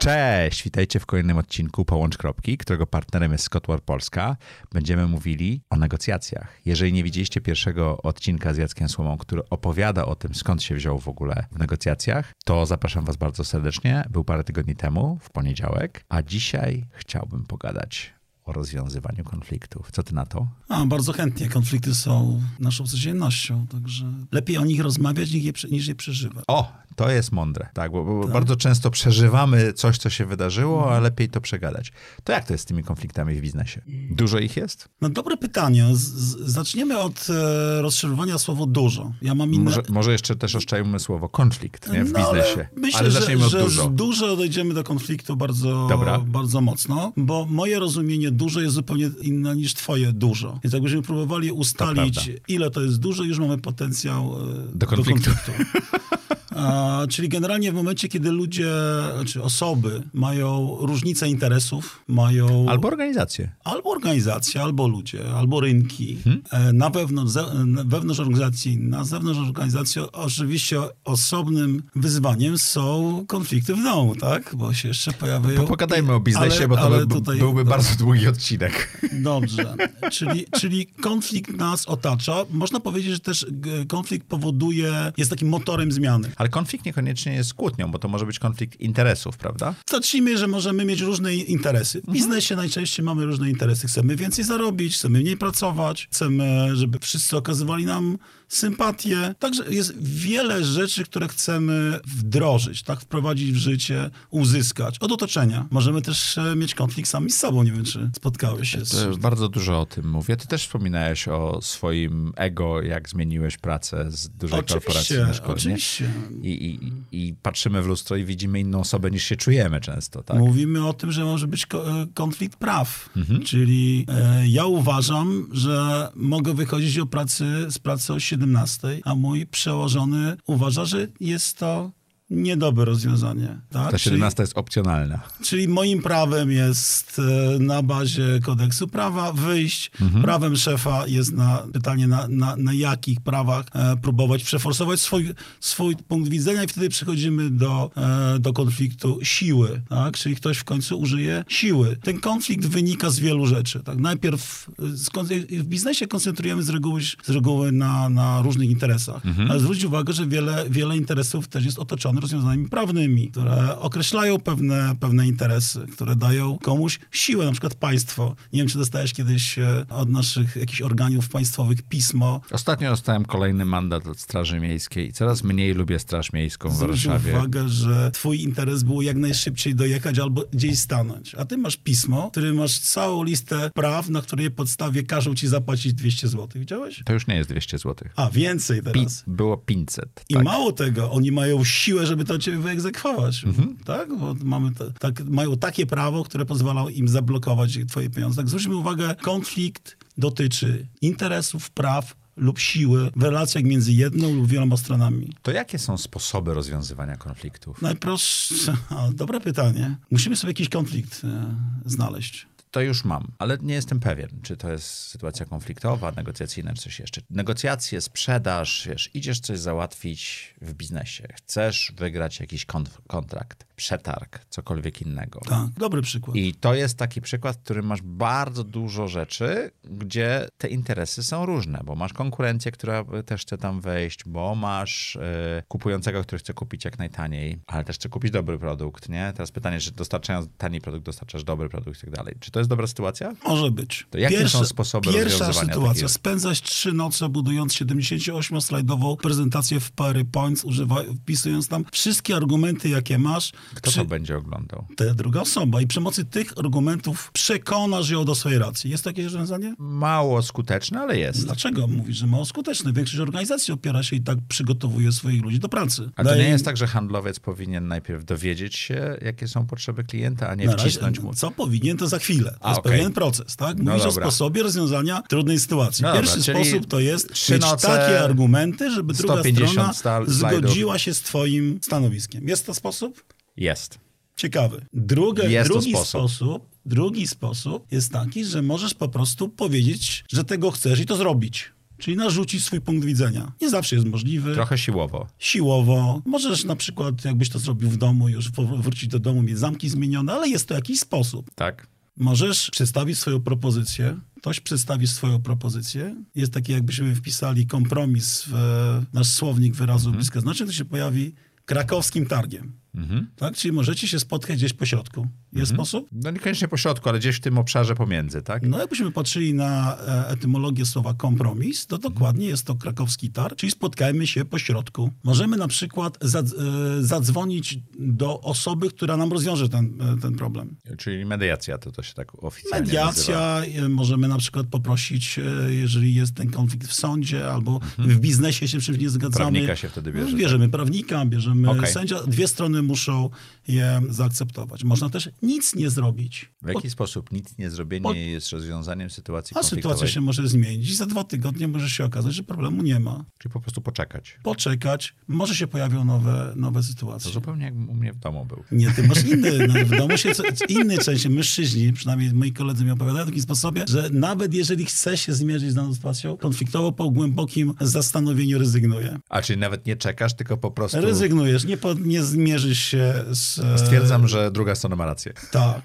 Cześć, witajcie w kolejnym odcinku Połącz Kropki, którego partnerem jest Scotwar Polska. Będziemy mówili o negocjacjach. Jeżeli nie widzieliście pierwszego odcinka z Jackiem Słomą, który opowiada o tym, skąd się wziął w ogóle w negocjacjach, to zapraszam was bardzo serdecznie. Był parę tygodni temu, w poniedziałek, a dzisiaj chciałbym pogadać o rozwiązywaniu konfliktów. Co ty na to? A, bardzo chętnie. Konflikty są naszą codziennością, także lepiej o nich rozmawiać niż je, niż je przeżywać. O, to jest mądre, tak, bo, bo tak. bardzo często przeżywamy coś, co się wydarzyło, a lepiej to przegadać. To jak to jest z tymi konfliktami w biznesie? Dużo ich jest? No dobre pytanie. Z, z, zaczniemy od e, rozszerzowania słowo dużo. Ja mam inne... może, może jeszcze też oszczędzmy słowo konflikt nie, w no, biznesie. Ale, myślę, ale że, od dużo. Że dużo dojdziemy do konfliktu bardzo, bardzo mocno, bo moje rozumienie dużo jest zupełnie inne niż twoje dużo. Więc jakbyśmy próbowali ustalić, to ile to jest dużo, już mamy potencjał e, do konfliktu. Do konfliktu. A, czyli generalnie w momencie, kiedy ludzie, czy osoby mają różnice interesów, mają... Albo organizacje. Albo organizacje, albo ludzie, albo rynki. Hmm? Na wewnątrz, wewnątrz organizacji, na zewnątrz organizacji oczywiście osobnym wyzwaniem są konflikty w domu, tak? Bo się jeszcze pojawiają... Pogadajmy o biznesie, ale, bo to by, tutaj, byłby to... bardzo długi odcinek. Dobrze. czyli, czyli konflikt nas otacza. Można powiedzieć, że też konflikt powoduje, jest takim motorem zmiany. Ale konflikt niekoniecznie jest kłótnią, bo to może być konflikt interesów, prawda? Zacznijmy, że możemy mieć różne interesy. W mhm. biznesie mhm. najczęściej mamy różne interesy. Chcemy więcej zarobić, chcemy mniej pracować, chcemy, żeby wszyscy okazywali nam sympatię. Także jest wiele rzeczy, które chcemy wdrożyć, tak, wprowadzić w życie, uzyskać od otoczenia. Możemy też e, mieć konflikt sami z sobą. Nie wiem, czy spotkałeś się z... Bardzo dużo o tym mówię. Ty też wspominałeś o swoim ego, jak zmieniłeś pracę z dużej oczywiście, korporacji na szkolenie. Oczywiście. I, i, I patrzymy w lustro i widzimy inną osobę niż się czujemy często, tak? Mówimy o tym, że może być e, konflikt praw. Mhm. Czyli e, ja uważam, że mogę wychodzić o pracy, z pracy o 7 17, a mój przełożony uważa, że jest to niedobre rozwiązanie. Tak? Ta 17 czyli, jest opcjonalna. Czyli moim prawem jest e, na bazie kodeksu prawa wyjść. Mhm. Prawem szefa jest na pytanie, na, na, na jakich prawach e, próbować przeforsować swój, swój punkt widzenia i wtedy przechodzimy do, e, do konfliktu siły. Tak? Czyli ktoś w końcu użyje siły. Ten konflikt wynika z wielu rzeczy. Tak? Najpierw w biznesie koncentrujemy z reguły, z reguły na, na różnych interesach. Mhm. Ale zwróć uwagę, że wiele, wiele interesów też jest otoczonych rozwiązaniami prawnymi, które określają pewne, pewne interesy, które dają komuś siłę, na przykład państwo. Nie wiem, czy dostałeś kiedyś e, od naszych jakichś organów państwowych pismo. Ostatnio dostałem kolejny mandat od Straży Miejskiej i coraz mniej lubię Straż Miejską w Zwróć Warszawie. uwagę, że twój interes było jak najszybciej dojechać albo gdzieś stanąć. A ty masz pismo, który masz całą listę praw, na której podstawie każą ci zapłacić 200 zł. Widziałeś? To już nie jest 200 zł. A, więcej teraz. Pi było 500. I tak. mało tego, oni mają siłę, żeby to ciebie wyegzekwować. Mhm. Tak? Bo mamy tak, mają takie prawo, które pozwala im zablokować twoje pieniądze. Tak, zwróćmy uwagę, konflikt dotyczy interesów, praw, lub siły w relacjach między jedną lub wieloma stronami. To jakie są sposoby rozwiązywania konfliktów? Najprostsze, dobre pytanie. Musimy sobie jakiś konflikt e, znaleźć to już mam, ale nie jestem pewien, czy to jest sytuacja konfliktowa, negocjacyjna, czy coś jeszcze. Negocjacje, sprzedaż, wiesz, idziesz coś załatwić w biznesie, chcesz wygrać jakiś kontrakt, przetarg, cokolwiek innego. Tak, dobry przykład. I to jest taki przykład, w którym masz bardzo dużo rzeczy, gdzie te interesy są różne, bo masz konkurencję, która też chce tam wejść, bo masz yy, kupującego, który chce kupić jak najtaniej, ale też chce kupić dobry produkt, nie? Teraz pytanie, czy dostarczając tani produkt, dostarczasz dobry produkt i tak dalej. Czy to jest dobra sytuacja? Może być. To jakie Pierwsze, są sposoby Pierwsza sytuacja. Spędzać trzy noce budując 78-slajdową prezentację w PowerPoint, używa, wpisując tam wszystkie argumenty, jakie masz. Kto to będzie oglądał? Ta druga osoba. I przy pomocy tych argumentów przekonasz ją do swojej racji. Jest takie rozwiązanie? Mało skuteczne, ale jest. Dlaczego mówisz, że mało skuteczne? Większość organizacji opiera się i tak przygotowuje swoich ludzi do pracy. A to Daje... nie jest tak, że handlowiec powinien najpierw dowiedzieć się, jakie są potrzeby klienta, a nie Na wcisnąć razie, mu. Co powinien, to za chwilę. To A, jest okay. pewien proces, tak? No Mówisz no o sposobie rozwiązania trudnej sytuacji. No Pierwszy dobra, sposób to jest mieć takie argumenty, żeby druga strona zgodziła się z twoim stanowiskiem. Jest to sposób? Jest. Ciekawy. Drugie, jest drugi sposób. sposób Drugi sposób jest taki, że możesz po prostu powiedzieć, że tego chcesz i to zrobić. Czyli narzucić swój punkt widzenia. Nie zawsze jest możliwy. Trochę siłowo. Siłowo. Możesz na przykład, jakbyś to zrobił w domu, już wrócić do domu, mieć zamki zmienione, ale jest to jakiś sposób. Tak. Możesz przedstawić swoją propozycję. Ktoś przedstawi swoją propozycję. Jest taki, jakbyśmy wpisali kompromis w nasz słownik wyrazów mhm. bliska znaczeń, to się pojawi krakowskim targiem. Mhm. Tak? Czyli możecie się spotkać gdzieś po środku. Jest mhm. sposób? No niekoniecznie po środku, ale gdzieś w tym obszarze pomiędzy, tak? No jakbyśmy patrzyli na e, etymologię słowa kompromis, to dokładnie jest to krakowski targ, czyli spotkajmy się po środku. Możemy na przykład e, zadzwonić do osoby, która nam rozwiąże ten, e, ten problem. Czyli mediacja, to to się tak oficjalnie Mediacja, nazywa. możemy na przykład poprosić, jeżeli jest ten konflikt w sądzie albo mhm. w biznesie się czymś nie zgadzamy. Prawnika się wtedy bierze. Bierzemy tak? prawnika, bierzemy okay. sędzia. Dwie strony muszą je zaakceptować. Można też nic nie zrobić. W jaki sposób nic nie zrobienie jest rozwiązaniem sytuacji A sytuacja się może zmienić i za dwa tygodnie może się okazać, że problemu nie ma. Czyli po prostu poczekać. Poczekać. Może się pojawią nowe, nowe sytuacje. To zupełnie jak u mnie w domu był. Nie, ty masz inny. No, w domu się co, inny część, mężczyźni, przynajmniej moi koledzy mi opowiadają w takim sposobie, że nawet jeżeli chce się zmierzyć z daną sytuacją konfliktową, po głębokim zastanowieniu rezygnuje. A czyli nawet nie czekasz, tylko po prostu... Rezygnujesz, nie, po, nie zmierzysz się z... Stwierdzam, że druga strona ma rację. Tak,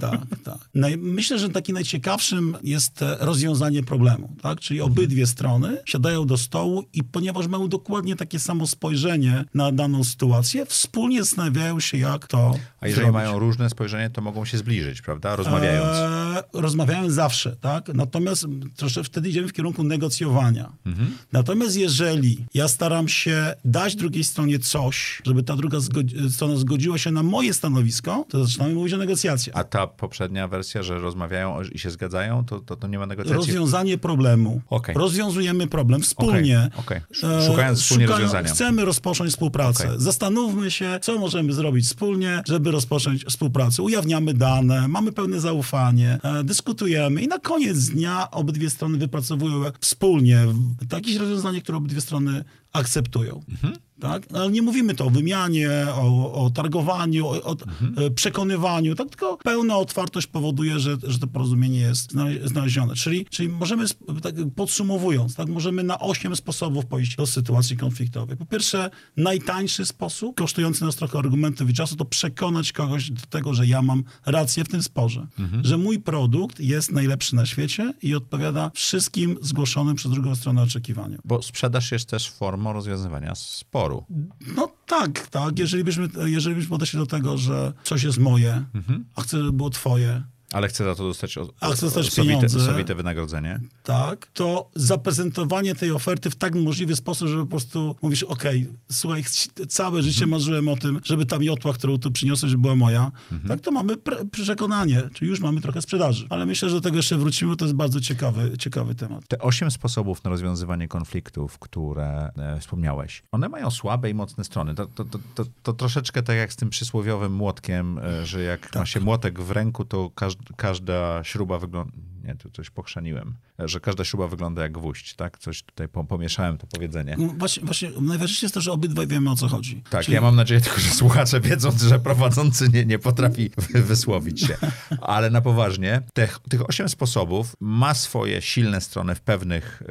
tak, tak. No myślę, że taki najciekawszym jest rozwiązanie problemu, tak? Czyli mhm. obydwie strony siadają do stołu i ponieważ mają dokładnie takie samo spojrzenie na daną sytuację, wspólnie zastanawiają się, jak to A jeżeli zrobić. mają różne spojrzenie, to mogą się zbliżyć, prawda? Rozmawiając. Eee, rozmawiając zawsze, tak? Natomiast troszkę wtedy idziemy w kierunku negocjowania. Mhm. Natomiast jeżeli ja staram się dać drugiej stronie coś, żeby ta druga strona zgodziła się na moje stanowisko, to zaczynamy mówić o negocjacjach. A ta poprzednia wersja, że rozmawiają i się zgadzają, to, to, to nie ma negocjacji? Rozwiązanie problemu. Okay. Rozwiązujemy problem wspólnie. Okay. Okay. Szukając wspólnie Szuka... rozwiązania. Chcemy rozpocząć współpracę. Zastanówmy się, co możemy zrobić wspólnie, żeby rozpocząć współpracę. Ujawniamy dane, mamy pełne zaufanie, e, dyskutujemy i na koniec dnia obydwie strony wypracowują wspólnie jakieś rozwiązanie, które obydwie strony akceptują. Mhm. Tak? Ale nie mówimy to o wymianie, o, o targowaniu, o, o mhm. E, przekonywaniu, tak? tylko pełna otwartość powoduje, że, że to porozumienie jest znalezione. Czyli, czyli możemy, tak podsumowując, tak? możemy na osiem sposobów pójść do sytuacji konfliktowej. Po pierwsze, najtańszy sposób, kosztujący nas trochę argumentów i czasu, to przekonać kogoś do tego, że ja mam rację w tym sporze. Mhm. Że mój produkt jest najlepszy na świecie i odpowiada wszystkim zgłoszonym przez drugą stronę oczekiwaniom. Bo sprzedaż jest też formą rozwiązywania sporu wyboru. No tak, tak. Jeżeli byśmy, jeżeli byśmy podeszli do tego, że coś jest moje, mhm. a chcę, żeby było twoje, ale chcę za to dostać, o, A chcę dostać pieniądze. sowite wynagrodzenie. Tak, to zaprezentowanie tej oferty w tak możliwy sposób, żeby po prostu mówisz, okej, okay, słuchaj, całe życie mhm. marzyłem o tym, żeby ta miotła, którą tu przyniosłeś, była moja. Mhm. Tak, to mamy przekonanie, czyli już mamy trochę sprzedaży. Ale myślę, że do tego jeszcze wrócimy, to jest bardzo ciekawy, ciekawy temat. Te osiem sposobów na rozwiązywanie konfliktów, które e, wspomniałeś, one mają słabe i mocne strony. To, to, to, to, to troszeczkę tak jak z tym przysłowiowym młotkiem, e, że jak tak. ma się młotek w ręku, to każdy każda śruba wygląda nie, tu coś pochrzaniłem, że każda śruba wygląda jak gwóźdź, tak? Coś tutaj pomieszałem to powiedzenie. No właśnie, właśnie najważniejsze jest to, że obydwaj wiemy o co chodzi. Tak, Czyli... ja mam nadzieję tylko, że słuchacze wiedzą, że prowadzący nie, nie potrafi wysłowić się. Ale na poważnie, tych, tych osiem sposobów ma swoje silne strony w pewnych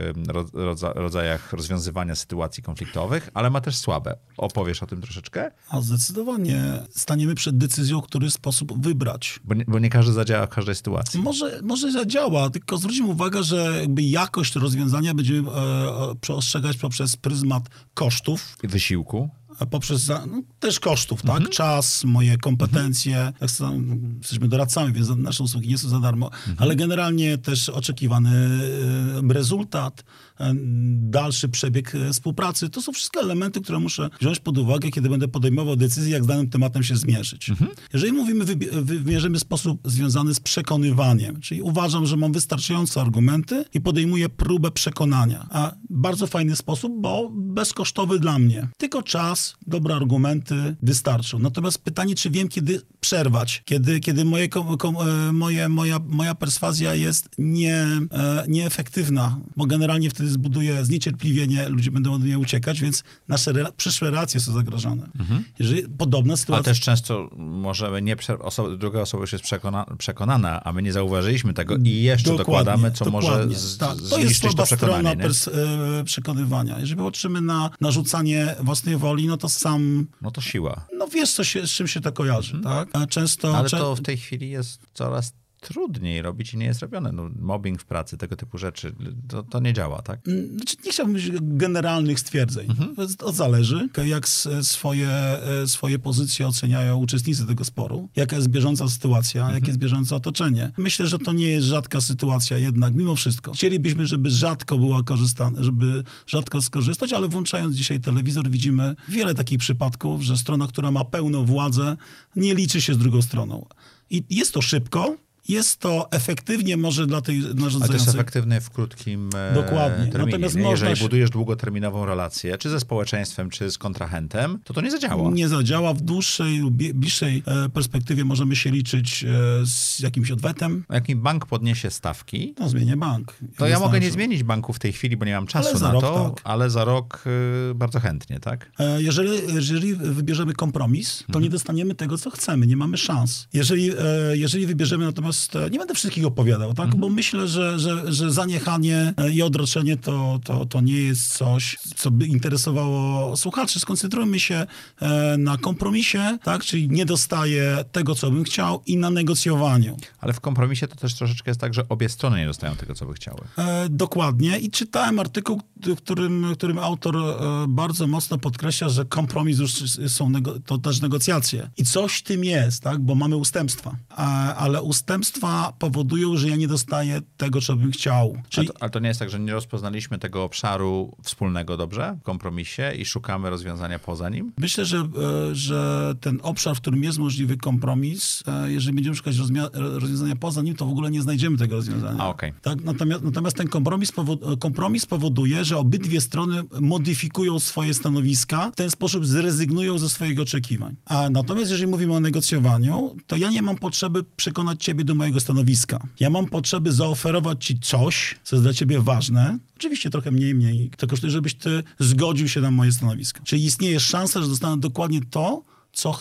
rodza, rodzajach rozwiązywania sytuacji konfliktowych, ale ma też słabe. Opowiesz o tym troszeczkę? A zdecydowanie staniemy przed decyzją, który sposób wybrać. Bo nie, bo nie każdy zadziała w każdej sytuacji. Może, może zadziała działa, tylko zwróćmy uwagę, że jakby jakość rozwiązania będziemy e, e przestrzegać poprzez pryzmat kosztów. Wysiłku poprzez no, też kosztów, tak? Mhm. Czas, moje kompetencje. Mhm. Tak, jesteśmy doradcami, więc nasze usługi nie są za darmo, mhm. ale generalnie też oczekiwany e, rezultat, e, dalszy przebieg e, współpracy. To są wszystkie elementy, które muszę wziąć pod uwagę, kiedy będę podejmował decyzję, jak z danym tematem się zmierzyć. Mhm. Jeżeli mówimy, wymierzymy sposób związany z przekonywaniem, czyli uważam, że mam wystarczające argumenty i podejmuję próbę przekonania. A bardzo fajny sposób, bo bezkosztowy dla mnie. Tylko czas, czas, dobre argumenty wystarczą. Natomiast pytanie, czy wiem, kiedy przerwać, kiedy, kiedy moje, kom, kom, e, moje, moja, moja perswazja jest nie, e, nieefektywna, bo generalnie wtedy zbuduje zniecierpliwienie, ludzie będą od mnie uciekać, więc nasze rela- przyszłe relacje są zagrożone. Jeżeli podobna Ale sytuacja... też często możemy nie, prze- oso- druga osoba już jest przekona, przekonana, a my nie zauważyliśmy tego i jeszcze Dokładnie, dokładamy, co może dokładnie. z, tak. To jest zniszczyć słaba to przekonanie. strona pers- e, przekonywania. Jeżeli patrzymy na narzucanie własnej woli, no to sam, No to siła. no wiesz, co się, z czym się to kojarzy, tak? A Często... Ale to w tej chwili jest coraz trudniej robić i nie jest robione. No, mobbing w pracy, tego typu rzeczy, to, to nie działa, tak? Mm, Znaczy, nie chciałbym mieć generalnych stwierdzeń. To zależy, jak swoje, e, swoje pozycje oceniają uczestnicy tego sporu, jaka jest bieżąca sytuacja, jakie jest bieżące otoczenie. Myślę, że to nie jest rzadka sytuacja jednak, mimo wszystko. Chcielibyśmy, żeby rzadko była korzystana, żeby rzadko skorzystać, ale włączając dzisiaj telewizor widzimy wiele takich przypadków, że strona, która ma pełną władzę, nie liczy się z drugą stroną. I jest to szybko, jest to efektywnie może dla tej Ale to jest efektywne w krótkim e, Dokładnie. terminie. Natomiast nie? Jeżeli się- budujesz długoterminową relację, czy ze społeczeństwem, czy z kontrahentem, to to nie zadziała. nie zadziała. W dłuższej lub bliższej e, perspektywie możemy się liczyć e, z jakimś odwetem. Jak mi bank podniesie stawki, No, zmienię bank. to ja mogę nie zmienić banku w tej chwili, bo nie mam czasu na rok to, tak. ale za rok y, bardzo chętnie, tak? Jeżeli, jeżeli wybierzemy kompromis, to Mhm. nie dostaniemy tego, co chcemy. Nie mamy szans. Jeżeli, jeżeli wybierzemy natomiast, e, nie będę wszystkich opowiadał, tak? Mhm. bo myślę, że, że, że zaniechanie e, i odroczenie to, to, to nie jest coś, co by interesowało słuchaczy. Skoncentrujmy się e, na kompromisie, tak? czyli nie dostaję tego, co bym chciał i na negocjowaniu. Ale w kompromisie to też troszeczkę jest tak, że obie strony nie dostają tego, co by chciały. E, dokładnie. I czytałem artykuł, którym, w którym autor e, bardzo mocno podkreśla, że kompromis już są nego, to też negocjacje. I coś w tym jest, tak? bo mamy ustępstwa. A, ale ustępstwa powodują, że ja nie dostaję tego, co bym chciał. Ale Czyli to, ale to nie jest tak, że nie rozpoznaliśmy tego obszaru wspólnego dobrze w kompromisie i szukamy rozwiązania poza nim? myślę, że, e, że ten obszar, w którym jest możliwy kompromis, e, jeżeli będziemy szukać rozwiązania poza nim, to w ogóle nie znajdziemy tego rozwiązania. A, okej. Tak, natomiast, natomiast ten kompromis, powo- kompromis powoduje, że obydwie strony modyfikują swoje stanowiska, w ten sposób zrezygnują ze swoich oczekiwań. A natomiast jeżeli mówimy o negocjowaniu, to ja nie mam potrzeby przekonać ciebie do mojego stanowiska. Ja mam potrzeby zaoferować ci coś, co jest dla ciebie ważne, oczywiście trochę mniej, mniej, to kosztuje, żebyś ty zgodził się na moje stanowisko. Czyli istnieje szansa, że dostanę dokładnie to, co,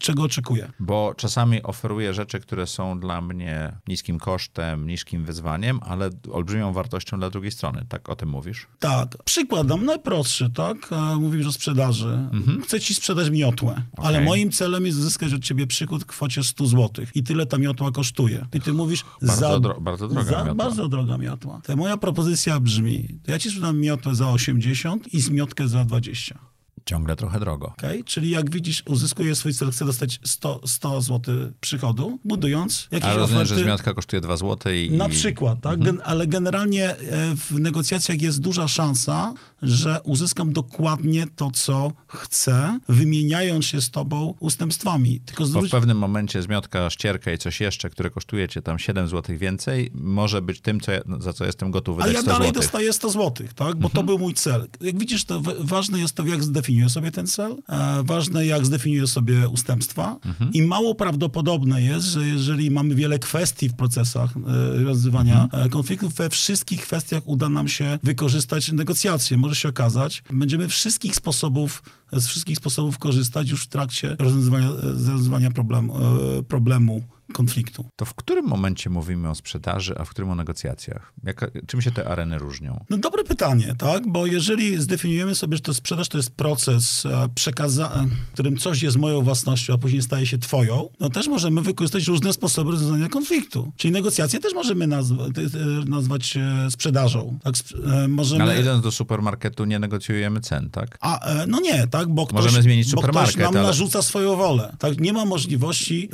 czego oczekuję. Bo czasami oferuję rzeczy, które są dla mnie niskim kosztem, niskim wyzwaniem, ale olbrzymią wartością dla drugiej strony. Tak o tym mówisz? Tak. Przykład dam najprostszy, tak? E, Mówisz o sprzedaży. Chcę ci sprzedać miotłę, ale Okej. moim celem jest uzyskać od ciebie przychód w kwocie 100 zł. I tyle ta miotła kosztuje. I ty mówisz... Bardzo dro- bardzo droga za, miotła. Bardzo droga miotła. To moja propozycja brzmi, to ja ci sprzedam miotłę za 80 i zmiotkę za 20. Ciągle trochę drogo. Okay? Czyli jak widzisz, uzyskuję swój cel, chcę dostać 100, 100 zł przychodu, budując jakieś Ale rozumiem, oferty... że zmiotka kosztuje 2 zł i... Na przykład, tak? Gen, ale generalnie e, w negocjacjach jest duża szansa, że uzyskam dokładnie to, co chcę, wymieniając się z tobą ustępstwami. Tylko Bo w zwróć... pewnym momencie zmiotka, ścierka i coś jeszcze, które kosztuje cię tam 7 zł więcej, może być tym, co ja, za co jestem gotów A wydać ja 100 dalej zł. dostaję 100 zł, tak? Bo to był mój cel. Jak widzisz, to ważne jest to, jak zdefiniuję sobie ten cel, e, ważne jak zdefiniuję sobie ustępstwa. I mało prawdopodobne jest, że jeżeli mamy wiele kwestii w procesach e, rozwiązywania e, konfliktów, we wszystkich kwestiach uda nam się wykorzystać negocjacje. Może się okazać, będziemy wszystkich sposobów, z wszystkich sposobów korzystać już w trakcie rozwiązywania, rozwiązywania problemu konfliktu. To w którym momencie mówimy o sprzedaży, a w którym o negocjacjach? Jaka, czym się te areny różnią? No dobre pytanie, tak? Bo jeżeli zdefiniujemy sobie, że to sprzedaż to jest proces, e, przekaza- e, w którym coś jest moją własnością, a później staje się twoją, no też możemy wykorzystać różne sposoby rozwiązania konfliktu. Czyli negocjacje też możemy nazwa- te- nazwać e, sprzedażą. Tak? E, możemy... Ale idąc do supermarketu nie negocjujemy cen, tak? A, e, no nie, tak, bo ktoś, Możemy zmienić bo ktoś supermarket, nam ale- narzuca swoją wolę. Tak, nie ma możliwości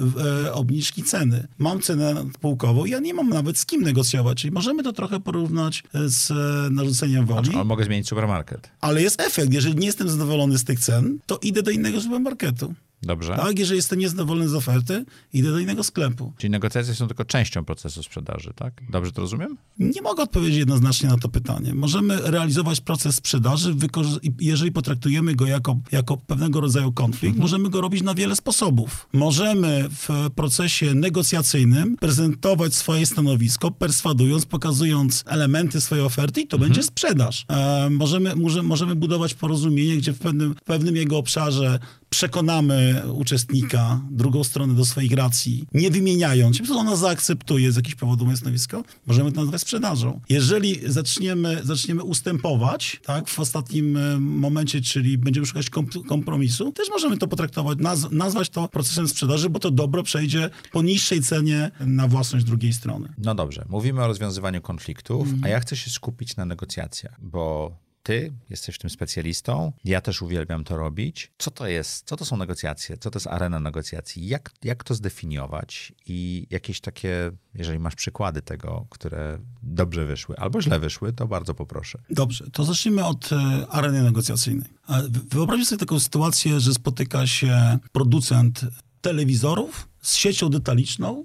e, obniżki ceny. Mam cenę pułkową, ja nie mam nawet z kim negocjować, czyli możemy to trochę porównać e, z e, narzuceniem woli. Ale mogę zmienić supermarket. Ale jest efekt. Jeżeli nie jestem zadowolony z tych cen, to idę do innego supermarketu. Dobrze. Tak, jeżeli jestem niezadowolony z oferty, idę do innego sklepu. Czyli negocjacje są tylko częścią procesu sprzedaży, tak? Dobrze to rozumiem? Nie mogę odpowiedzieć jednoznacznie na to pytanie. Możemy realizować proces sprzedaży, jeżeli potraktujemy go jako, jako pewnego rodzaju konflikt, możemy go robić na wiele sposobów. Możemy w procesie negocjacyjnym prezentować swoje stanowisko, perswadując, pokazując elementy swojej oferty i to będzie sprzedaż. E, możemy, może, możemy budować porozumienie, gdzie w pewnym, w pewnym jego obszarze przekonamy uczestnika, drugą stronę do swoich racji, nie wymieniając się, po ona zaakceptuje z jakichś powodów moje stanowisko, możemy to nazwać sprzedażą. Jeżeli zaczniemy, zaczniemy ustępować, tak, w ostatnim e, momencie, czyli będziemy szukać komp- kompromisu, też możemy to potraktować, naz- nazwać to procesem sprzedaży, bo to dobro przejdzie po niższej cenie na własność drugiej strony. No dobrze, mówimy o rozwiązywaniu konfliktów, Mhm. a ja chcę się skupić na negocjacjach, bo ty jesteś tym specjalistą, ja też uwielbiam to robić. Co to jest? Co to są negocjacje? Co to jest arena negocjacji? Jak, jak to zdefiniować? I jakieś takie, jeżeli masz przykłady tego, które dobrze wyszły albo źle wyszły, to bardzo poproszę. Dobrze, to zacznijmy od e, areny negocjacyjnej. Wyobraźcie sobie taką sytuację, że spotyka się producent telewizorów z siecią detaliczną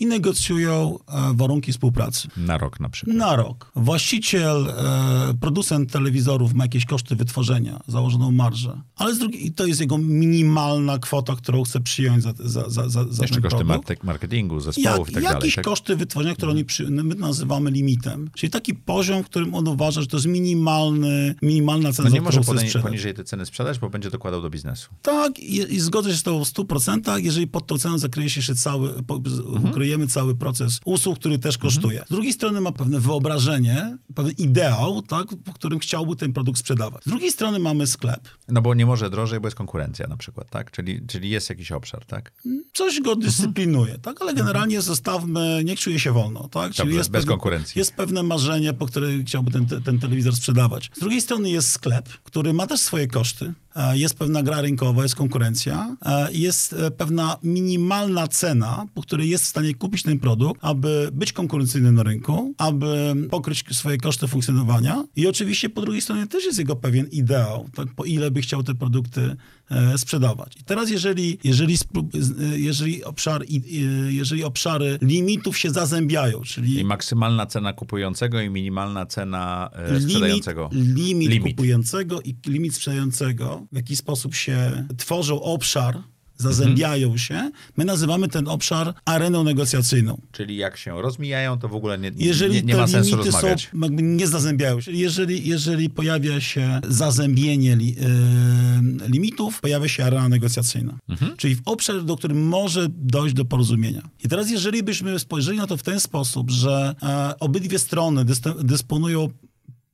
i negocjują e, warunki współpracy. Na rok na przykład. Na rok. Właściciel, e, producent telewizorów ma jakieś koszty wytworzenia, założoną marżę, ale z drugiej, to jest jego minimalna kwota, którą chce przyjąć za, za, za, za, Jeszcze ten koszty produkt. market- marketingu, zespołów i tak dalej. jakieś Tak? koszty wytworzenia, które oni przy, my nazywamy limitem. Czyli taki poziom, w którym on uważa, że to jest minimalny, minimalna cena, No nie może sprzedać. poniżej tej ceny sprzedać, bo będzie dokładał do biznesu. Tak, i, i zgodzę się z tobą w 100%, jeżeli pod tą ceną zakryje się jeszcze cały, Mhm. Ukryjemy cały proces usług, który też kosztuje. Z drugiej strony ma pewne wyobrażenie, pewien ideał, tak, po którym chciałby ten produkt sprzedawać. Z drugiej strony mamy sklep. No bo nie może drożej, bo jest konkurencja na przykład, tak? Czyli, czyli jest jakiś obszar, tak? Coś go dyscyplinuje, tak? Ale generalnie zostawmy, niech czuje się wolno, tak? Dobrze, bez pewne, konkurencji. Jest pewne marzenie, po które chciałby ten, te- ten telewizor sprzedawać. Z drugiej strony jest sklep, który ma też swoje koszty. E, Jest pewna gra rynkowa, jest konkurencja, e, jest e, pewna minimalna cena, po której jest w stanie kupić ten produkt, aby być konkurencyjnym na rynku, aby pokryć swoje koszty funkcjonowania. I oczywiście po drugiej stronie też jest jego pewien ideał, tak? po ile by chciał te produkty sprzedawać. I teraz jeżeli, jeżeli, e, jeżeli, obszar, i- jeżeli obszary limitów się zazębiają, czyli I maksymalna cena kupującego i minimalna cena e, limit, sprzedającego. limit, Limit. kupującego i limit sprzedającego, w jaki sposób się tworzą obszar, zazębiają się, my nazywamy ten obszar areną negocjacyjną. Czyli jak się rozmijają, to w ogóle nie, Jeżeli nie, nie ma sensu rozmawiać. są, nie zazębiają się, jeżeli, jeżeli pojawia się zazębienie li, e, limitów, pojawia się arena negocjacyjna. Mhm. Czyli w obszar, do którym może dojść do porozumienia. I teraz, jeżeli byśmy spojrzeli na to w ten sposób, że e, obydwie strony dysponują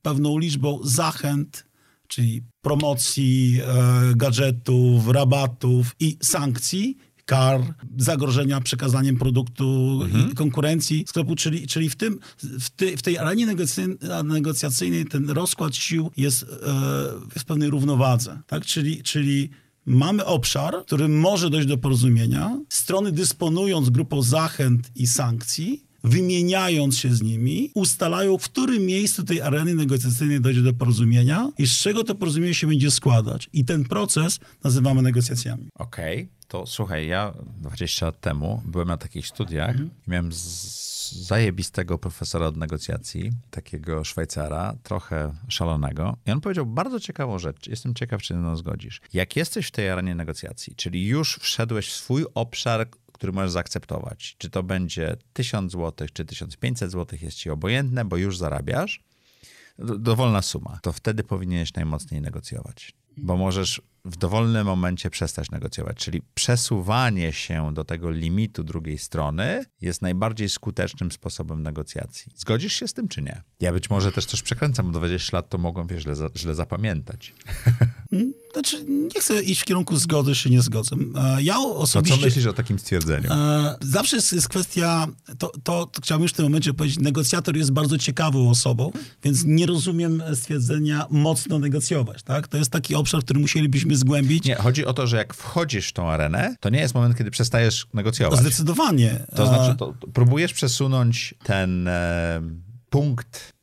pewną liczbą zachęt, czyli promocji, e, gadżetów, rabatów i sankcji, kar, zagrożenia przekazaniem produktu i konkurencji sklepu, czyli, czyli w, tym, w, ty, w tej arenie negocjacyjnej, negocjacyjnej ten rozkład sił jest e, w pewnej równowadze. Tak? Czyli, czyli mamy obszar, w którym może dojść do porozumienia. Strony dysponując grupą zachęt i sankcji, wymieniając się z nimi, ustalają, w którym miejscu tej areny negocjacyjnej dojdzie do porozumienia i z czego to porozumienie się będzie składać. I ten proces nazywamy negocjacjami. Okej, to słuchaj, ja 20 lat temu byłem na takich studiach Mhm. i miałem zajebistego profesora od negocjacji, takiego Szwajcara, trochę szalonego. I on powiedział bardzo ciekawą rzecz. Jestem ciekaw, czy mną zgodzisz. Jak jesteś w tej arenie negocjacji, czyli już wszedłeś w swój obszar, który możesz zaakceptować, czy to będzie 1000 zł, czy 1500 zł, jest ci obojętne, bo już zarabiasz, do- dowolna suma, to wtedy powinieneś najmocniej negocjować. Bo możesz w dowolnym momencie przestać negocjować. Czyli przesuwanie się do tego limitu drugiej strony jest najbardziej skutecznym sposobem negocjacji. Zgodzisz się z tym, czy nie? Ja być może też coś przekręcam, bo 20 lat to mogłem, wiesz, źle, źle zapamiętać. Znaczy, nie chcę iść w kierunku zgody, czy nie zgodzę. E, Ja osobiście... co myślisz o takim stwierdzeniu? E, Zawsze jest, jest kwestia, to, to, to chciałbym już w tym momencie powiedzieć, negocjator jest bardzo ciekawą osobą, więc nie rozumiem stwierdzenia mocno negocjować, tak? To jest taki obszar, który musielibyśmy zgłębić. Nie, chodzi o to, że jak wchodzisz w tą arenę, to nie jest moment, kiedy przestajesz negocjować. Zdecydowanie. To E, znaczy, to, to próbujesz przesunąć ten e, punkt,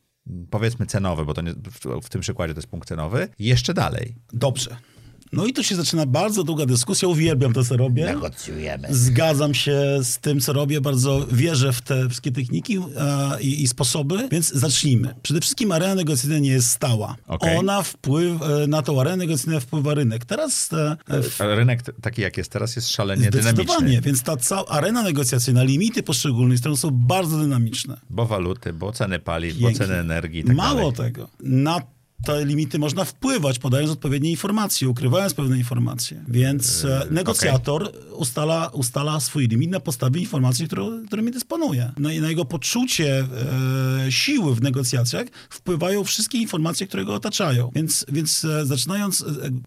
powiedzmy cenowy, bo to nie, w, w tym przykładzie to jest punkt cenowy, jeszcze dalej. Dobrze. No i tu się zaczyna bardzo długa dyskusja, uwielbiam to, co robię. Negocjujemy. Zgadzam się z tym, co robię, bardzo wierzę w te wszystkie techniki e, i, i sposoby, więc zacznijmy. Przede wszystkim arena negocjacyjna nie jest stała. Okej. Ona wpływ, e, na tą arenę negocjacyjną wpływa rynek. Teraz e, w Rynek taki jak jest teraz jest szalenie Zdecydowanie, dynamiczny. więc ta cała arena negocjacyjna, limity poszczególnych stron są bardzo dynamiczne. Bo waluty, bo ceny paliw, bo Pięknie. ceny energii i tak Mało dalej. tego, na te limity można wpływać, podając odpowiednie informacje, ukrywając pewne informacje. Więc e, negocjator ustala, ustala swój limit na podstawie informacji, którą, którymi dysponuje. No i na jego poczucie e, siły w negocjacjach wpływają wszystkie informacje, które go otaczają. Więc, więc zaczynając,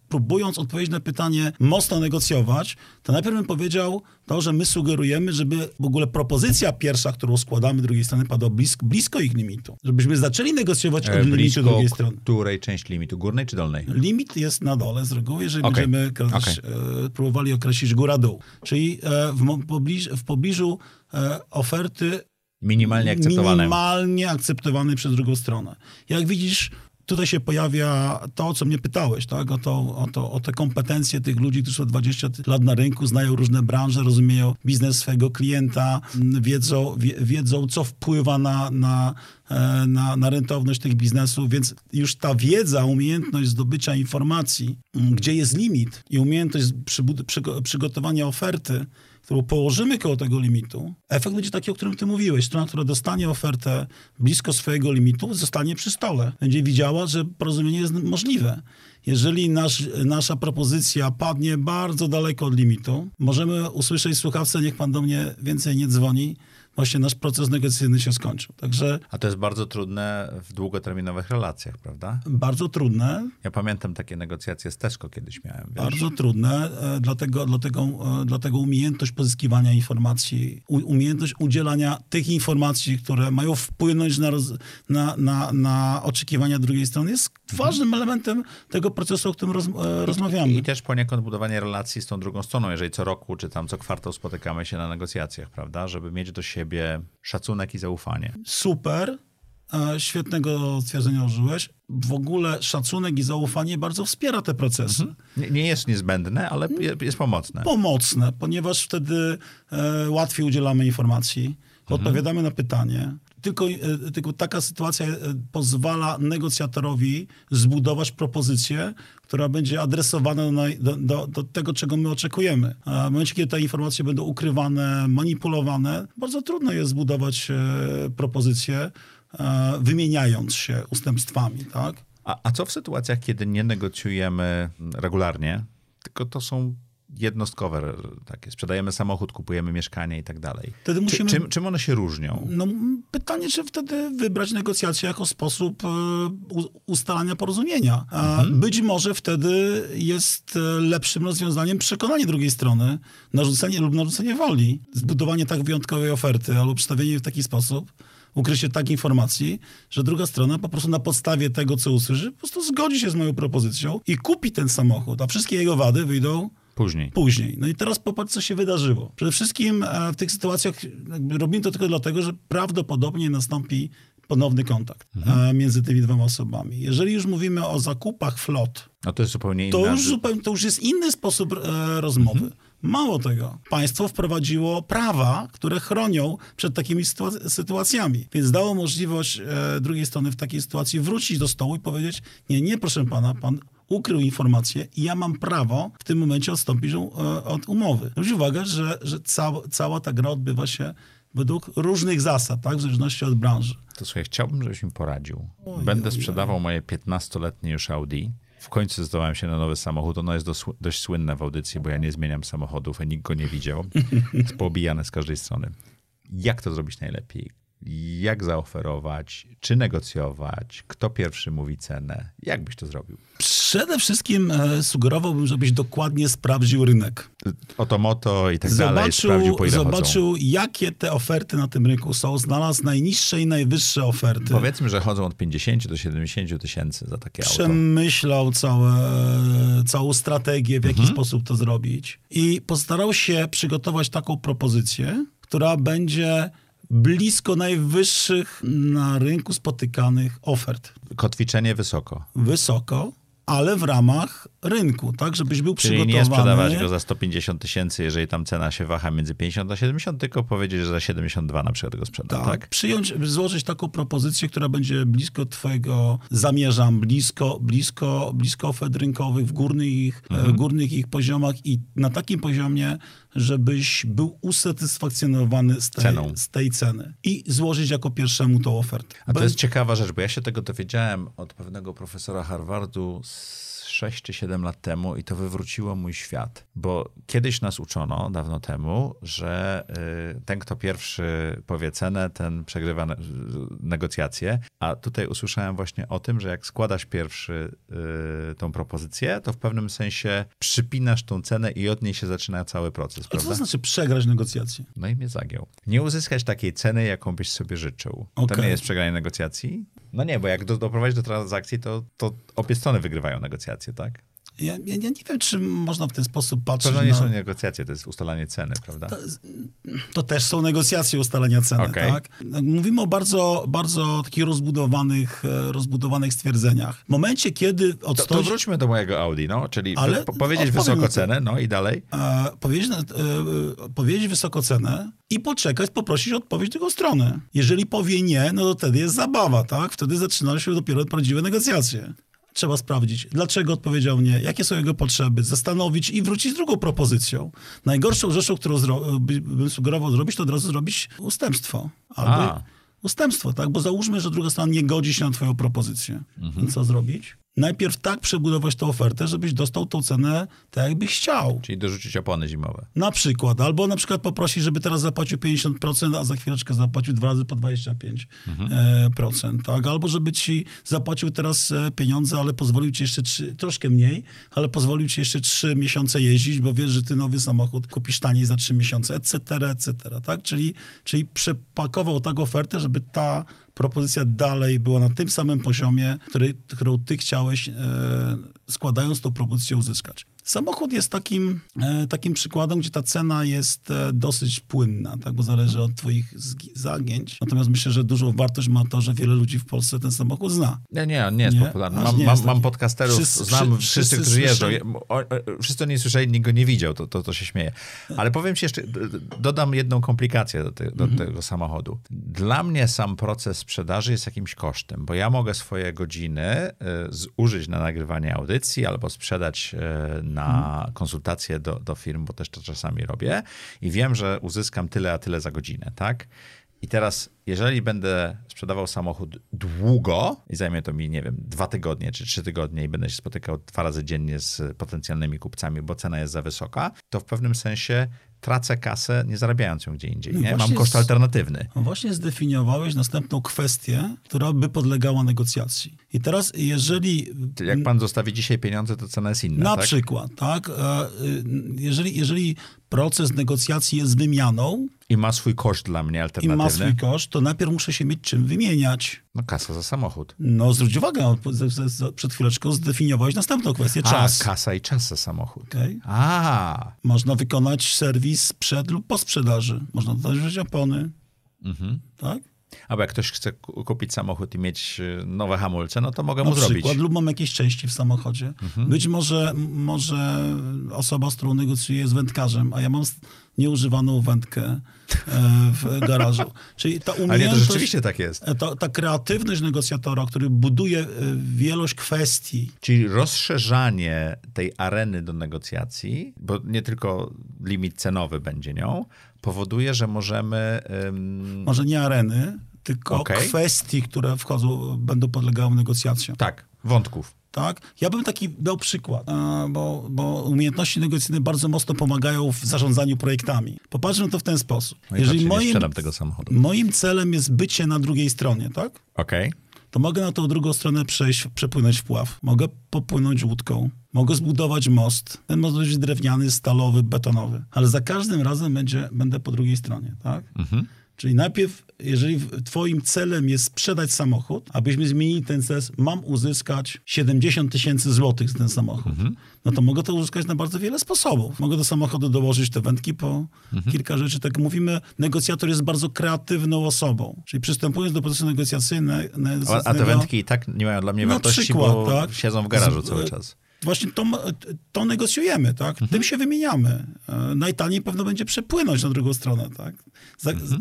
próbując odpowiedzieć na pytanie mocno negocjować, to najpierw bym powiedział to, że my sugerujemy, żeby w ogóle propozycja pierwsza, którą składamy drugiej strony, padła blisko, blisko ich limitu. Żebyśmy zaczęli negocjować od E, limitu drugiej strony. Której część limitu? Górnej czy dolnej? Limit jest na dole z reguły, jeżeli Okej, będziemy określić, okej. e, próbowali określić góra-dół. Czyli e, w, pobliż, w pobliżu e, oferty Minimalnie akceptowane. minimalnie akceptowanej przez drugą stronę. Jak widzisz, tutaj się pojawia to, o co mnie pytałeś, tak? o, to, o, to, o te kompetencje tych ludzi, którzy są 20 lat na rynku, znają różne branże, rozumieją biznes swojego klienta, m, wiedzą, wie, wiedzą co wpływa na, na, e, na, na rentowność tych biznesów, więc już ta wiedza, umiejętność zdobycia informacji, m, gdzie jest limit i umiejętność przybud- przygo- przygotowania oferty, którą położymy koło tego limitu, efekt będzie taki, o którym ty mówiłeś. Strona, która dostanie ofertę blisko swojego limitu, zostanie przy stole. Będzie widziała, że porozumienie jest możliwe. Jeżeli nasz, nasza propozycja padnie bardzo daleko od limitu, możemy usłyszeć słuchawce, niech pan do mnie więcej nie dzwoni, właśnie nasz proces negocjacyjny się skończył. Także A to jest bardzo trudne w długoterminowych relacjach, prawda? bardzo trudne, Ja pamiętam takie negocjacje z Tesco kiedyś miałem. Wiesz? Bardzo trudne, e, dlatego, dlatego, e, dlatego umiejętność pozyskiwania informacji, umiejętność udzielania tych informacji, które mają wpłynąć na, roz, na, na, na oczekiwania drugiej strony, jest ważnym elementem tego procesu, o którym roz, e, rozmawiamy. I też poniekąd budowanie relacji z tą drugą stroną, jeżeli co roku czy tam co kwartał spotykamy się na negocjacjach, prawda? Żeby mieć do siebie szacunek i zaufanie. Super, e, świetnego stwierdzenia użyłeś. W ogóle szacunek i zaufanie bardzo wspiera te procesy. Nie, nie jest niezbędne, ale je- jest pomocne. pomocne, ponieważ wtedy e, łatwiej udzielamy informacji, odpowiadamy na pytanie. Tylko, e, tylko taka sytuacja e, pozwala negocjatorowi zbudować propozycję, która będzie adresowana do, do, do, tego, czego my oczekujemy. A w momencie, kiedy te informacje będą ukrywane, manipulowane, bardzo trudno jest zbudować e, propozycję, wymieniając się ustępstwami, tak? A, a co w sytuacjach, kiedy nie negocjujemy regularnie, tylko to są jednostkowe, takie, sprzedajemy samochód, kupujemy mieszkanie i tak dalej. Wtedy musimy- Czy, czym, czym one się różnią? No, pytanie, czy wtedy wybrać negocjacje jako sposób e, ustalania porozumienia. A Być może wtedy jest e, lepszym rozwiązaniem przekonanie drugiej strony, narzucenie lub narzucenie woli, zbudowanie tak wyjątkowej oferty albo przedstawienie jej w taki sposób, ukrycie tak informacji, że druga strona po prostu na podstawie tego, co usłyszy, po prostu zgodzi się z moją propozycją i kupi ten samochód, a wszystkie jego wady wyjdą Później. później. No i teraz popatrz, co się wydarzyło. Przede wszystkim e, w tych sytuacjach robimy to tylko dlatego, że prawdopodobnie nastąpi ponowny kontakt e, między tymi dwoma osobami. Jeżeli już mówimy o zakupach flot, No to jest zupełnie inna... to już, zupełnie, to już jest inny sposób e, rozmowy. Mało tego, państwo wprowadziło prawa, które chronią przed takimi sytua- sytuacjami. Więc dało możliwość e, drugiej strony w takiej sytuacji wrócić do stołu i powiedzieć: Nie, nie, proszę pana, pan ukrył informację i ja mam prawo w tym momencie odstąpić e, od umowy. Zwróć uwagę, że, że cała, cała ta gra odbywa się według różnych zasad, tak, w zależności od branży. To słuchaj, chciałbym, żebyś mi poradził. Będę sprzedawał moje 15-letnie już Audi. W końcu zdawałem się na nowy samochód. Ono jest dość słynne w audycji, bo ja nie zmieniam samochodów, a nikt go nie widział. Jest poobijane z każdej strony. Jak to zrobić najlepiej? Jak zaoferować? Czy negocjować? Kto pierwszy mówi cenę? Jak byś to zrobił? Przede wszystkim e, sugerowałbym, żebyś dokładnie sprawdził rynek. Oto moto i tak dalej. Sprawdził, Zobaczył, po ile chodzą. zobaczył jakie te oferty na tym rynku są, znalazł najniższe i najwyższe oferty. Powiedzmy, że chodzą od 50 do 70 tysięcy za takie auto. Przemyślał całe, całą strategię, w jaki Mhm. sposób to zrobić. I postarał się przygotować taką propozycję, która będzie blisko najwyższych na rynku spotykanych ofert. Kotwiczenie wysoko. Wysoko, ale w ramach rynku, tak, żebyś był Czyli przygotowany. nie sprzedawać go za 150 tysięcy, jeżeli tam cena się waha między 50 a 70, tylko powiedzieć, że za 72 na przykład go sprzeda, tak, tak? przyjąć, złożyć taką propozycję, która będzie blisko twojego, zamierzam, blisko, blisko, blisko ofert rynkowych w górnych ich, Mhm. w górnych ich poziomach i na takim poziomie, żebyś był usatysfakcjonowany z tej, z tej ceny i złożyć jako pierwszemu tą ofertę. A to jest ciekawa rzecz, bo ja się tego dowiedziałem od pewnego profesora Harvardu z 6 czy 7 lat temu i to wywróciło mój świat. Bo kiedyś nas uczono, dawno temu, że y, ten, kto pierwszy powie cenę, ten przegrywa ne- negocjacje. A tutaj usłyszałem właśnie o tym, że jak składasz pierwszy y, tą propozycję, to w pewnym sensie przypinasz tą cenę i od niej się zaczyna cały proces, A co to znaczy przegrać negocjacje? No i mnie zagiął. Nie uzyskać takiej ceny, jaką byś sobie życzył. To Okej. nie jest przegranie negocjacji? No nie, bo jak do, doprowadzić do transakcji, to, to obie strony wygrywają negocjacje, tak? Ja, ja, ja nie wiem, czy można w ten sposób To patrzeć no nie na... są negocjacje, to jest ustalanie ceny, prawda? To też są negocjacje ustalenia ceny, Okej. tak? Mówimy o bardzo, bardzo takich rozbudowanych, e, rozbudowanych stwierdzeniach. W momencie, kiedy To, odstąpisz... to wróćmy do mojego Audi, no, czyli Ale po, powiedzieć wysoko to. cenę, no i dalej. e, powiedzieć, e, e, powiedzieć wysoko cenę i poczekać, poprosić o odpowiedź drugą stronę. Jeżeli powie nie, no to wtedy jest zabawa, tak? Wtedy zaczynają się dopiero prawdziwe negocjacje. Trzeba sprawdzić, dlaczego odpowiedział nie, jakie są jego potrzeby, zastanowić i wrócić z drugą propozycją. Najgorszą rzeczą, którą by- bym sugerował zrobić, to od razu zrobić ustępstwo. Albo A. ustępstwo, tak? Bo załóżmy, że druga strona nie godzi się na twoją propozycję. Mhm. I co zrobić? Najpierw tak przebudować tę ofertę, żebyś dostał tą cenę tak, jakbyś chciał. Czyli dorzucić opony zimowe. Na przykład, albo na przykład poprosić, żeby teraz zapłacił 50%, a za chwileczkę zapłacił dwa razy po 25%, e, procent, tak? Albo żeby ci zapłacił teraz e, pieniądze, ale pozwolił ci jeszcze trzy, troszkę mniej, ale pozwolił ci jeszcze trzy miesiące jeździć, bo wiesz, że ty nowy samochód kupisz taniej za trzy miesiące, etc., etc., tak? Czyli, czyli przepakował tak ofertę, żeby ta propozycja dalej była na tym samym poziomie, który, którą ty chciałeś, e, składając tą propozycję, uzyskać. Samochód jest takim, e, takim przykładem, gdzie ta cena jest e, dosyć płynna, tak, bo zależy od twoich zagięć. Natomiast myślę, że dużą wartość ma to, że wiele ludzi w Polsce ten samochód zna. Nie, nie, on nie jest Nie? popularny. Mam, mam, mam podcasterów, Wszyscy- znam wszy- wszyscy, wszyscy którzy jeżdżą. O, wszyscy nie słyszeli, nikt go nie widział, to, to, to się śmieje. Ale powiem ci jeszcze, dodam jedną komplikację do, te, do Mhm. tego samochodu. Dla mnie sam proces sprzedaży jest jakimś kosztem, bo ja mogę swoje godziny y, zużyć na nagrywanie audycji albo sprzedać na konsultacje do, do firm, bo też to czasami robię i wiem, że uzyskam tyle, a tyle za godzinę, tak? I teraz, jeżeli będę sprzedawał samochód długo i zajmie to mi, nie wiem, dwa tygodnie czy trzy tygodnie i będę się spotykał dwa razy dziennie z potencjalnymi kupcami, bo cena jest za wysoka, to w pewnym sensie tracę kasę, nie zarabiając ją gdzie indziej. No Nie? Mam koszt z- alternatywny. No Właśnie zdefiniowałeś następną kwestię, która by podlegała negocjacji. I teraz, jeżeli Jak pan zostawi dzisiaj pieniądze, to cena jest inna, Na tak? przykład, tak? e, y, Jeżeli, jeżeli proces negocjacji jest wymianą I ma swój koszt dla mnie i alternatywny. ma swój koszt, to najpierw muszę się mieć czym wymieniać. No kasa za samochód. No, zwróć uwagę, przed chwileczką zdefiniowałeś następną kwestię, czas. A, kasa i czas za samochód. Okej. A, Można wykonać serwis przed lub po sprzedaży. Można dodać opony. mhm. Tak? Albo jak ktoś chce ku- kupić samochód i mieć y, nowe hamulce, no to mogę Na mu przykład, zrobić. lub mam jakieś części w samochodzie. Mhm. Być może, może osoba, z którą negocjuję jest wędkarzem, a ja mam nieużywaną wędkę w garażu. Czyli ta Ale nie, umiejętność... to rzeczywiście tak jest. E, To, ta kreatywność negocjatora, który buduje e, wielość kwestii, Czyli rozszerzanie tej areny do negocjacji, bo nie tylko limit cenowy będzie nią, powoduje, że możemy. ym, może nie areny, tylko Okej. kwestii, które wchodzą, będą podlegały negocjacjom. tak, wątków. Tak? Ja bym taki dał przykład, bo, bo umiejętności negocjacyjne bardzo mocno pomagają w zarządzaniu projektami. Popatrzmy to w ten sposób. No Jeżeli moim, moim celem jest bycie na drugiej stronie, tak? Okej. to mogę na tą drugą stronę przejść, przepłynąć wpław. Mogę popłynąć łódką. Mogę zbudować most. Ten most będzie drewniany, stalowy, betonowy. Ale za każdym razem będzie, będę po drugiej stronie, tak? Mhm. Czyli najpierw, jeżeli twoim celem jest sprzedać samochód, abyśmy zmienili ten cel, mam uzyskać 70 tysięcy złotych za ten samochód, no to mogę to uzyskać na bardzo wiele sposobów. Mogę do samochodu dołożyć te wędki po kilka rzeczy. Tak jak mówimy, negocjator jest bardzo kreatywną osobą. Czyli przystępując do procesu negocjacyjne- A, te negocjacyjnego... wędki i tak nie mają dla mnie wartości, przykład, bo tak. siedzą w garażu cały czas. Właśnie to, to negocjujemy, tak? Mhm. Tym się wymieniamy. E, Najtaniej pewno będzie przepłynąć na drugą stronę, tak? Za, z-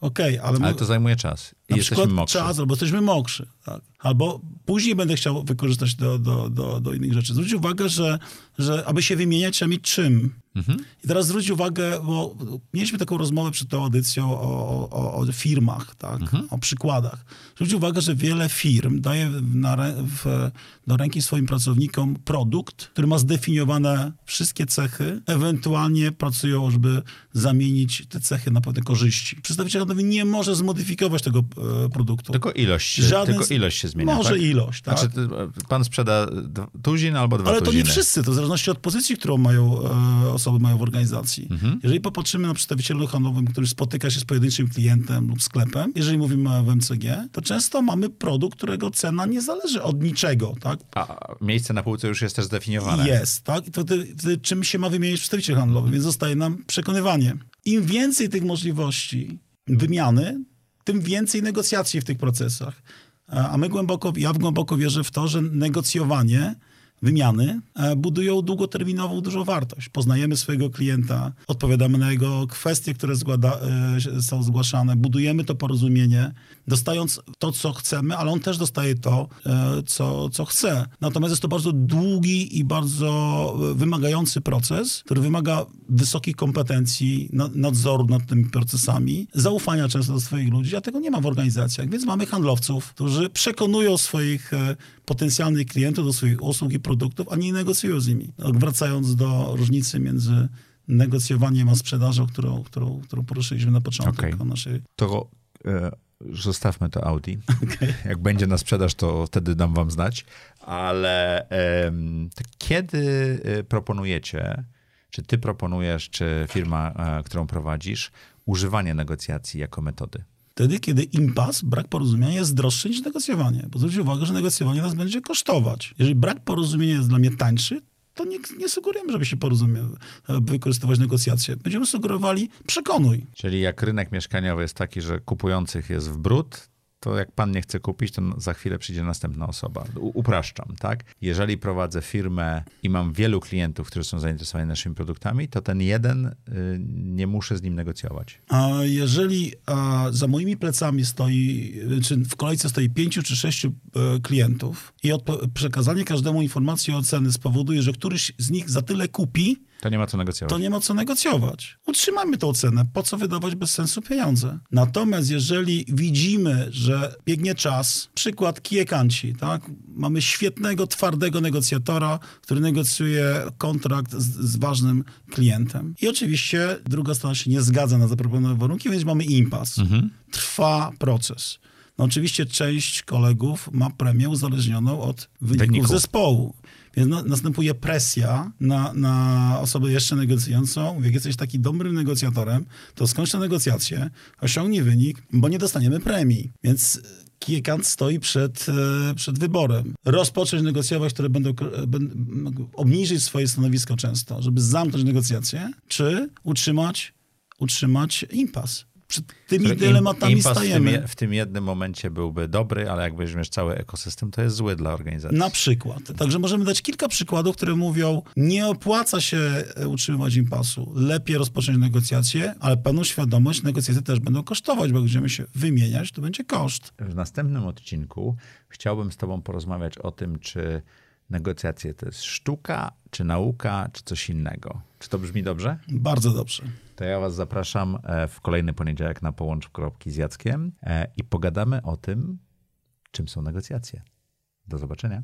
Okej, ale, Mhm. Ale mo- to zajmuje czas. Na jesteśmy przykład mokrzy. czas, albo jesteśmy mokrzy, tak? Albo później będę chciał wykorzystać do, do, do, do innych rzeczy. Zwróć uwagę, że, że aby się wymieniać, trzeba mieć czym. Mhm. I teraz zwróć uwagę, bo mieliśmy taką rozmowę przed tą audycją o, o, o firmach, tak? Mhm. o przykładach. Zwróć uwagę, że wiele firm daje na, w, do ręki swoim pracownikom produkt, który ma zdefiniowane wszystkie cechy, ewentualnie pracują, żeby zamienić te cechy na pewne korzyści. Przedstawiciel handlowy nie może zmodyfikować tego produktu. Tylko ilość, Żaden tylko z- ilość się zmienia, Może tak? ilość, tak? Znaczy, pan sprzeda tuzin albo dwa Ale to tuziny. nie wszyscy, to w zależności od pozycji, którą mają e, osoby mają w organizacji. Mhm. Jeżeli popatrzymy na przedstawiciela handlowym, który spotyka się z pojedynczym klientem lub sklepem, jeżeli mówimy o MCG, to często mamy produkt, którego cena nie zależy od niczego, tak? A miejsce na półce już jest też zdefiniowane. Jest, tak? I to wtedy, wtedy czym się ma wymienić przedstawiciel handlowy? Więc zostaje nam przekonywanie. Im więcej tych możliwości wymiany, tym więcej negocjacji w tych procesach. A my głęboko, ja głęboko wierzę w to, że negocjowanie, wymiany e, budują długoterminową dużą wartość. Poznajemy swojego klienta, odpowiadamy na jego kwestie, które zgłada, e, są zgłaszane, budujemy to porozumienie, dostając to, co chcemy, ale on też dostaje to, e, co, co chce. Natomiast jest to bardzo długi i bardzo wymagający proces, który wymaga wysokich kompetencji, na- nadzoru nad tymi procesami, zaufania często do swoich ludzi, a tego nie ma w organizacjach. Więc mamy handlowców, którzy przekonują swoich potencjalnych klientów do swoich usług i produktów, a nie negocjują z nimi. Tak, Wracając do różnicy między negocjowaniem a sprzedażą, którą, którą, którą poruszyliśmy na początku Okej. naszej To e, zostawmy to Audi. Jak będzie na sprzedaż, to wtedy dam wam znać. Ale to kiedy e, proponujecie, czy ty proponujesz, czy firma, e, którą prowadzisz, używanie negocjacji jako metody? Wtedy, kiedy impas, brak porozumienia jest droższy niż negocjowanie. Bo zwróćcie uwagę, że negocjowanie nas będzie kosztować. Jeżeli brak porozumienia jest dla mnie tańszy, to nie, nie sugerujemy, żeby się porozumieć, wykorzystywać negocjacje. Będziemy sugerowali, przekonuj. Czyli jak rynek mieszkaniowy jest taki, że kupujących jest w brud, to jak pan nie chce kupić, to za chwilę przyjdzie następna osoba. U- Upraszczam, tak? Jeżeli prowadzę firmę i mam wielu klientów, którzy są zainteresowani naszymi produktami, to ten jeden y, nie muszę z nim negocjować. A jeżeli a, za moimi plecami stoi, czy w kolejce stoi pięciu czy sześciu e, klientów i przekazanie każdemu informacji o ceny spowoduje, że któryś z nich za tyle kupi, To nie ma co negocjować. to nie ma co negocjować. Utrzymajmy tą cenę. Po co wydawać bez sensu pieniądze? Natomiast jeżeli widzimy, że biegnie czas, przykład Kiekanci, tak? Mamy świetnego, twardego negocjatora, który negocjuje kontrakt z, z ważnym klientem. I oczywiście druga strona się nie zgadza na zaproponowane warunki, więc mamy impas. Trwa proces. No oczywiście część kolegów ma premię uzależnioną od wyników, Wyników. zespołu. Więc na, następuje presja na, na osobę jeszcze negocjującą. Jak jesteś taki dobrym negocjatorem, to skończ te negocjacje, osiągnij wynik, bo nie dostaniemy premii. Więc Kiekant stoi przed, e, przed wyborem. Rozpocząć negocjować, które będą, e, będą obniżyć swoje stanowisko często, żeby zamknąć negocjacje, czy utrzymać, utrzymać impas. Przed tymi Im- dylematami impas w tym, stajemy. w tym jednym momencie byłby dobry, ale jak weźmiesz cały ekosystem, to jest zły dla organizacji. Na przykład. Także możemy dać kilka przykładów, które mówią, nie opłaca się e, utrzymywać impasu. Lepiej rozpocząć negocjacje, ale pełną świadomość, negocjacje też będą kosztować, bo będziemy się wymieniać, to będzie koszt. W następnym odcinku chciałbym z Tobą porozmawiać o tym, czy negocjacje to jest sztuka, czy nauka, czy coś innego. Czy to brzmi dobrze? Bardzo dobrze. To ja Was zapraszam e, w kolejny poniedziałek na Połącz Kropki z Jackiem e, i pogadamy o tym, czym są negocjacje. Do zobaczenia.